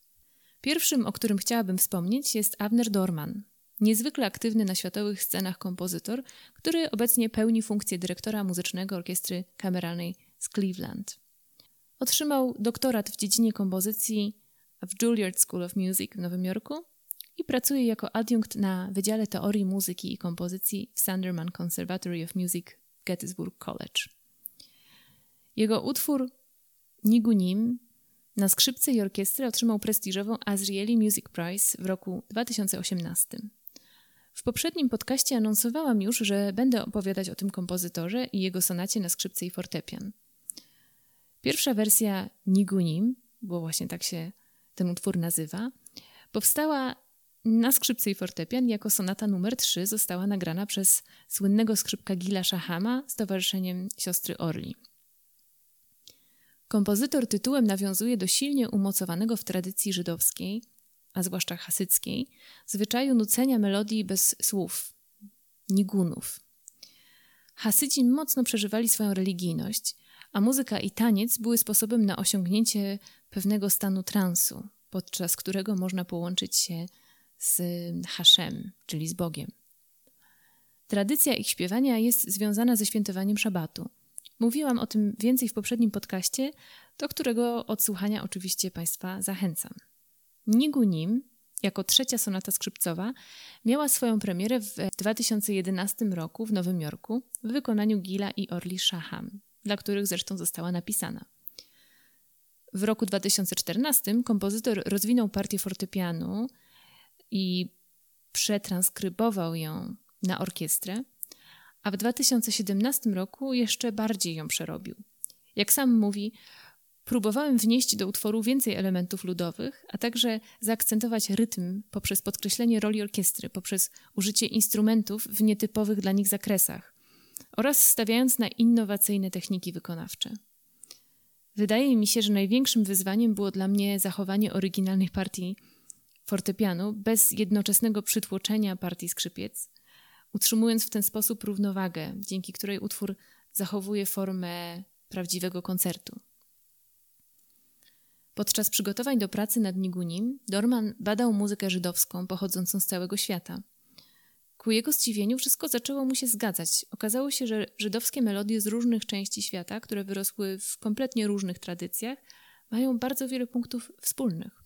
Pierwszym, o którym chciałabym wspomnieć, jest Avner Dorman, niezwykle aktywny na światowych scenach kompozytor, który obecnie pełni funkcję dyrektora muzycznego orkiestry kameralnej z Cleveland. Otrzymał doktorat w dziedzinie kompozycji w Juilliard School of Music w Nowym Jorku i pracuje jako adiunkt na Wydziale Teorii Muzyki i Kompozycji w Sanderman Conservatory of Music w Gettysburg College. Jego utwór Nigunim na skrzypce i orkiestrę otrzymał prestiżową Azrieli Music Prize w roku 2018. W poprzednim podcaście anonsowałam już, że będę opowiadać o tym kompozytorze i jego sonacie na skrzypce i fortepian. Pierwsza wersja Nigunim, bo właśnie tak się ten utwór nazywa, powstała na skrzypce i fortepian jako sonata numer 3 została nagrana przez słynnego skrzypka Gila Shahama z towarzyszeniem siostry Orli. Kompozytor tytułem nawiązuje do silnie umocowanego w tradycji żydowskiej, a zwłaszcza hasyckiej, zwyczaju nucenia melodii bez słów, nigunów. Hasydzi mocno przeżywali swoją religijność, a muzyka i taniec były sposobem na osiągnięcie pewnego stanu transu, podczas którego można połączyć się z Haszem, czyli z Bogiem. Tradycja ich śpiewania jest związana ze świętowaniem szabatu. Mówiłam o tym więcej w poprzednim podcaście, do którego odsłuchania oczywiście Państwa zachęcam. Nigunim, jako trzecia sonata skrzypcowa, miała swoją premierę w 2011 roku w Nowym Jorku w wykonaniu Gila i Orli Shaham, dla których zresztą została napisana. W roku 2014 kompozytor rozwinął partię fortepianu i przetranskrybował ją na orkiestrę, a w 2017 roku jeszcze bardziej ją przerobił. Jak sam mówi, próbowałem wnieść do utworu więcej elementów ludowych, a także zaakcentować rytm poprzez podkreślenie roli orkiestry, poprzez użycie instrumentów w nietypowych dla nich zakresach oraz stawiając na innowacyjne techniki wykonawcze. Wydaje mi się, że największym wyzwaniem było dla mnie zachowanie oryginalnych partii fortepianu bez jednoczesnego przytłoczenia partii skrzypiec, utrzymując w ten sposób równowagę, dzięki której utwór zachowuje formę prawdziwego koncertu. Podczas przygotowań do pracy nad Nigunim, Dorman badał muzykę żydowską pochodzącą z całego świata. Ku jego zdziwieniu wszystko zaczęło mu się zgadzać. Okazało się, że żydowskie melodie z różnych części świata, które wyrosły w kompletnie różnych tradycjach, mają bardzo wiele punktów wspólnych.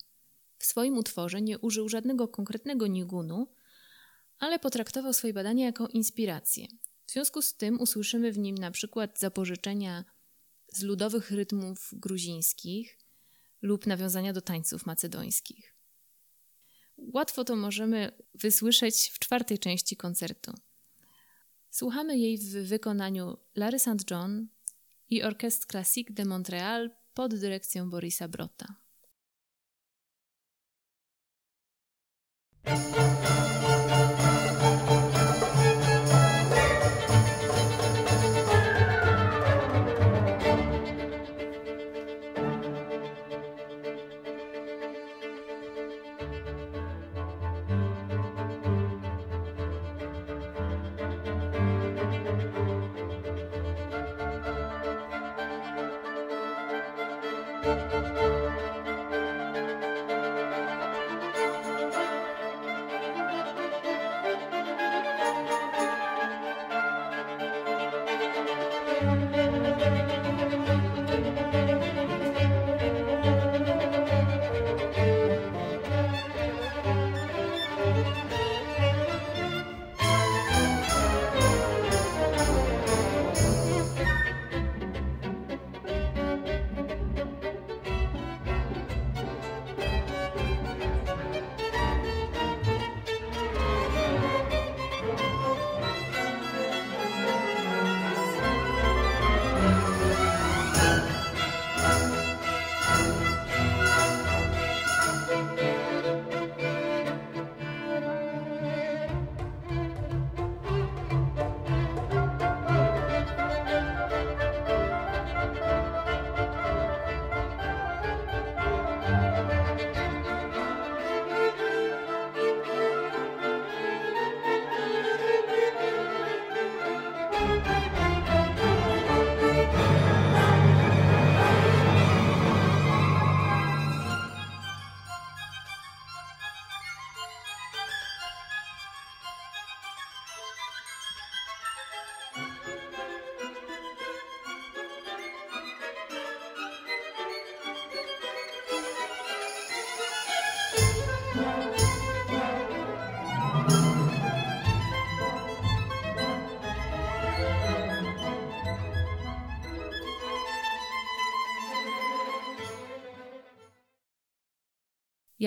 W swoim utworze nie użył żadnego konkretnego nigunu, ale potraktował swoje badania jako inspirację. W związku z tym usłyszymy w nim na przykład zapożyczenia z ludowych rytmów gruzińskich lub nawiązania do tańców macedońskich. Łatwo to możemy wysłyszeć w czwartej części koncertu. Słuchamy jej w wykonaniu Larry St. John i Orchestre Classique de Montréal pod dyrekcją Borisa Brota.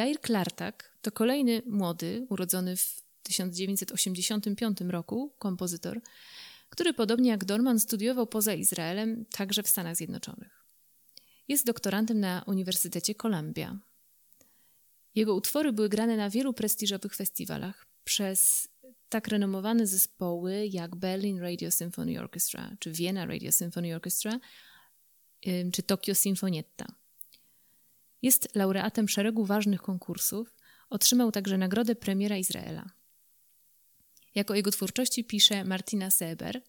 Jair Klartak to kolejny młody, urodzony w 1985 roku kompozytor, który podobnie jak Dorman studiował poza Izraelem, także w Stanach Zjednoczonych. Jest doktorantem na Uniwersytecie Columbia. Jego utwory były grane na wielu prestiżowych festiwalach przez tak renomowane zespoły jak Berlin Radio Symphony Orchestra, czy Vienna Radio Symphony Orchestra, czy Tokyo Sinfonietta. Jest laureatem szeregu ważnych konkursów, otrzymał także nagrodę premiera Izraela. Jak o jego twórczości pisze Martina Seber,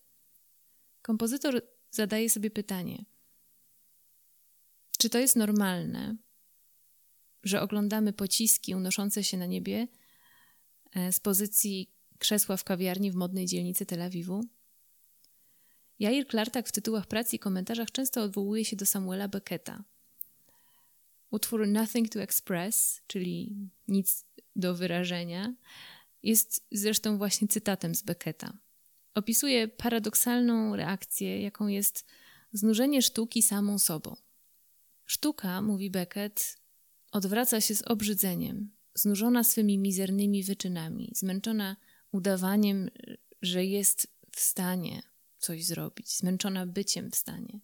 kompozytor zadaje sobie pytanie: czy to jest normalne, że oglądamy pociski unoszące się na niebie e, z pozycji krzesła w kawiarni w modnej dzielnicy Tel Awiwu? Jair Klartak w tytułach prac i komentarzach często odwołuje się do Samuela Becketa. Utwór Nothing to Express, czyli nic do wyrażenia, jest zresztą właśnie cytatem z Becketa. Opisuje paradoksalną reakcję, jaką jest znużenie sztuki samą sobą. Sztuka, mówi Beckett, odwraca się z obrzydzeniem, znużona swymi mizernymi wyczynami, zmęczona udawaniem, że jest w stanie coś zrobić, zmęczona byciem w stanie,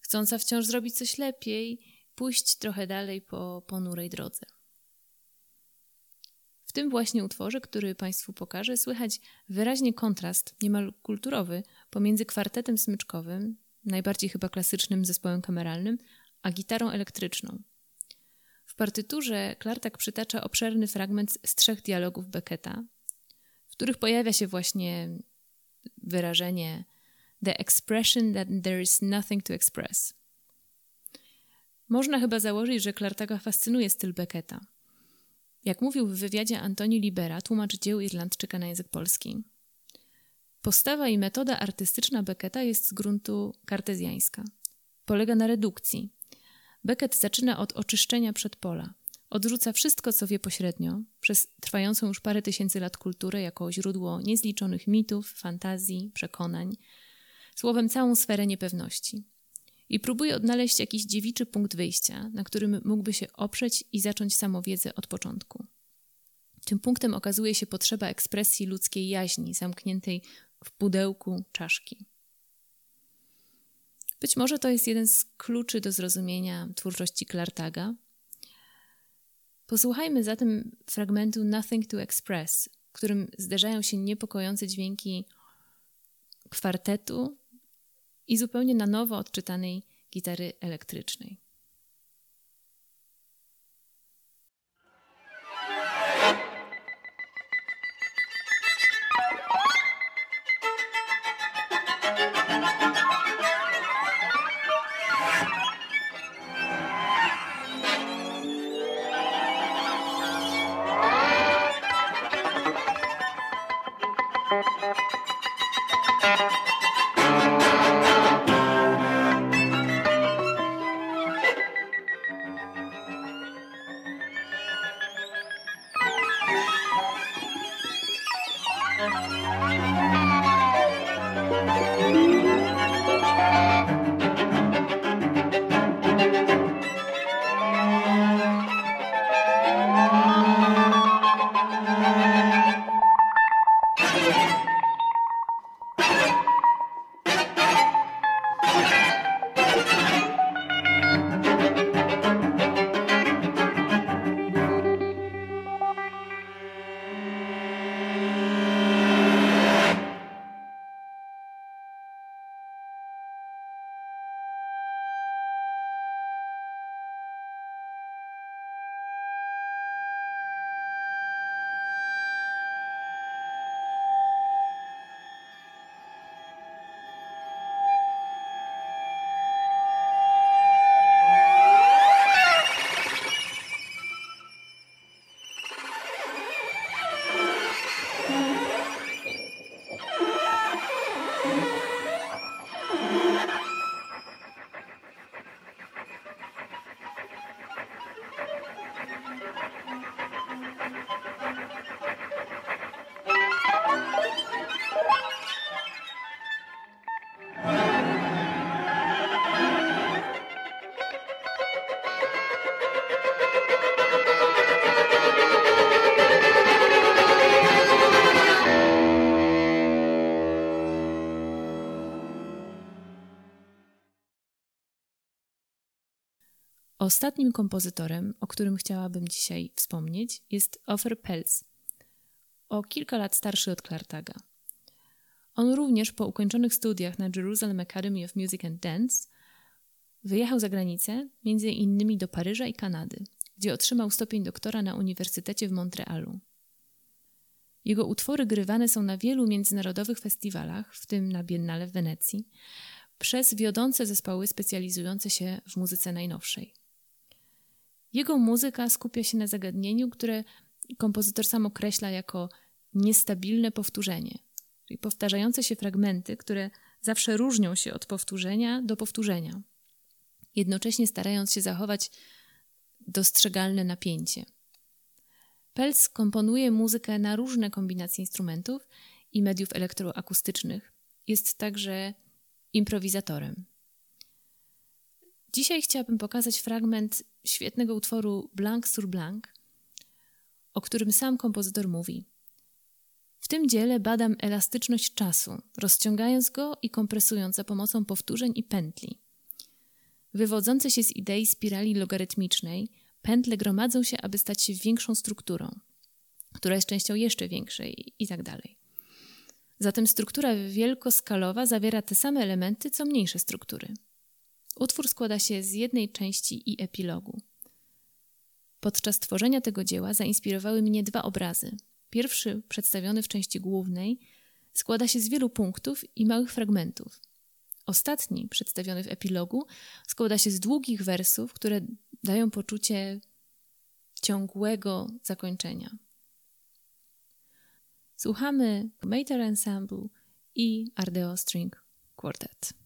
chcąca wciąż zrobić coś lepiej, pójść trochę dalej po ponurej drodze. W tym właśnie utworze, który Państwu pokażę, słychać wyraźnie kontrast, niemal kulturowy, pomiędzy kwartetem smyczkowym, najbardziej chyba klasycznym zespołem kameralnym, a gitarą elektryczną. W partyturze Klartak przytacza obszerny fragment z trzech dialogów Becketa, w których pojawia się właśnie wyrażenie the expression that there is nothing to express. Można chyba założyć, że Klartaka fascynuje styl Becketa. Jak mówił w wywiadzie Antoni Libera, tłumacz dzieł Irlandczyka na język polski. Postawa i metoda artystyczna Becketa jest z gruntu kartezjańska. Polega na redukcji, Beckett zaczyna od oczyszczenia przedpola. Odrzuca wszystko, co wie pośrednio, przez trwającą już parę tysięcy lat kulturę jako źródło niezliczonych mitów, fantazji, przekonań, słowem całą sferę niepewności. I próbuje odnaleźć jakiś dziewiczy punkt wyjścia, na którym mógłby się oprzeć i zacząć samowiedzę od początku. Tym punktem okazuje się potrzeba ekspresji ludzkiej jaźni, zamkniętej w pudełku czaszki. Być może to jest jeden z kluczy do zrozumienia twórczości Klartaga. Posłuchajmy zatem fragmentu Nothing to Express, w którym zderzają się niepokojące dźwięki kwartetu i zupełnie na nowo odczytanej gitary elektrycznej. Ostatnim kompozytorem, o którym chciałabym dzisiaj wspomnieć, jest Ofer Pelz, o kilka lat starszy od Klartaga. On również po ukończonych studiach na Jerusalem Academy of Music and Dance wyjechał za granicę, między innymi do Paryża i Kanady, gdzie otrzymał stopień doktora na Uniwersytecie w Montrealu. Jego utwory grywane są na wielu międzynarodowych festiwalach, w tym na Biennale w Wenecji, przez wiodące zespoły specjalizujące się w muzyce najnowszej. Jego muzyka skupia się na zagadnieniu, które kompozytor sam określa jako niestabilne powtórzenie, czyli powtarzające się fragmenty, które zawsze różnią się od powtórzenia do powtórzenia, jednocześnie starając się zachować dostrzegalne napięcie. Pelc komponuje muzykę na różne kombinacje instrumentów i mediów elektroakustycznych. Jest także improwizatorem. Dzisiaj chciałabym pokazać fragment świetnego utworu Blanc sur Blanc, o którym sam kompozytor mówi. W tym dziele badam elastyczność czasu, rozciągając go i kompresując za pomocą powtórzeń i pętli. Wywodzące się z idei spirali logarytmicznej, pętle gromadzą się, aby stać się większą strukturą, która jest częścią jeszcze większej i tak dalej. Zatem struktura wielkoskalowa zawiera te same elementy, co mniejsze struktury. Utwór składa się z jednej części i epilogu. Podczas tworzenia tego dzieła zainspirowały mnie dwa obrazy. Pierwszy, przedstawiony w części głównej, składa się z wielu punktów i małych fragmentów. Ostatni, przedstawiony w epilogu, składa się z długich wersów, które dają poczucie ciągłego zakończenia. Słuchamy Mater Ensemble i Ardeo String Quartet.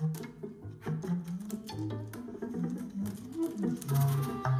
Thank you.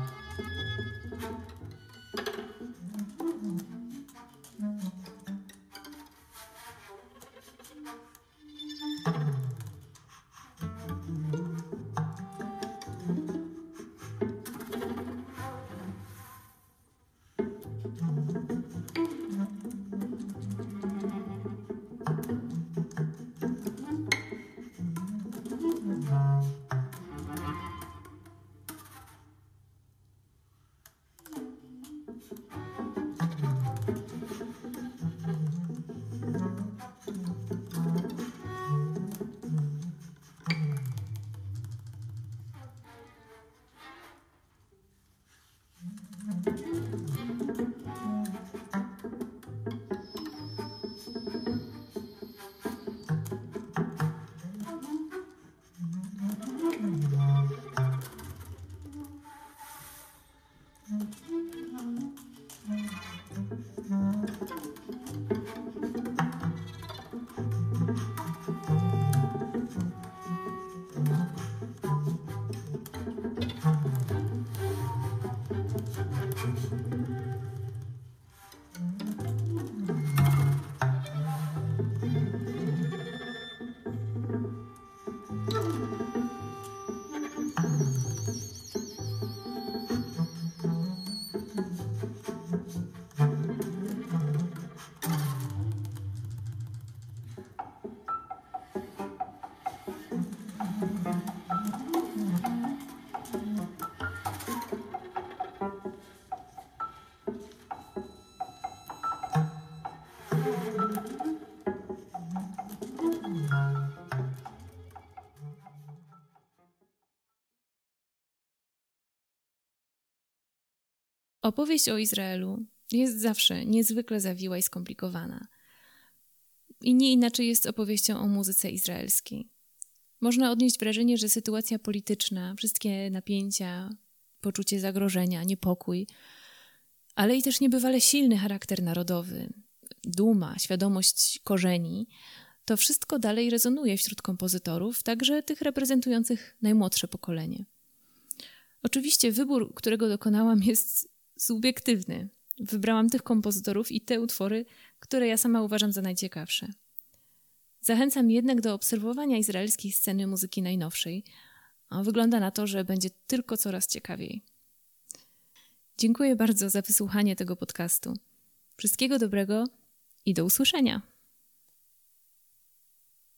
Opowieść o Izraelu jest zawsze niezwykle zawiła i skomplikowana. I nie inaczej jest opowieścią o muzyce izraelskiej. Można odnieść wrażenie, że sytuacja polityczna, wszystkie napięcia, poczucie zagrożenia, niepokój, ale i też niebywale silny charakter narodowy, duma, świadomość korzeni, to wszystko dalej rezonuje wśród kompozytorów, także tych reprezentujących najmłodsze pokolenie. Oczywiście wybór, którego dokonałam, jest subiektywny. Wybrałam tych kompozytorów i te utwory, które ja sama uważam za najciekawsze. Zachęcam jednak do obserwowania izraelskiej sceny muzyki najnowszej. Wygląda na to, że będzie tylko coraz ciekawiej. Dziękuję bardzo za wysłuchanie tego podcastu. Wszystkiego dobrego i do usłyszenia.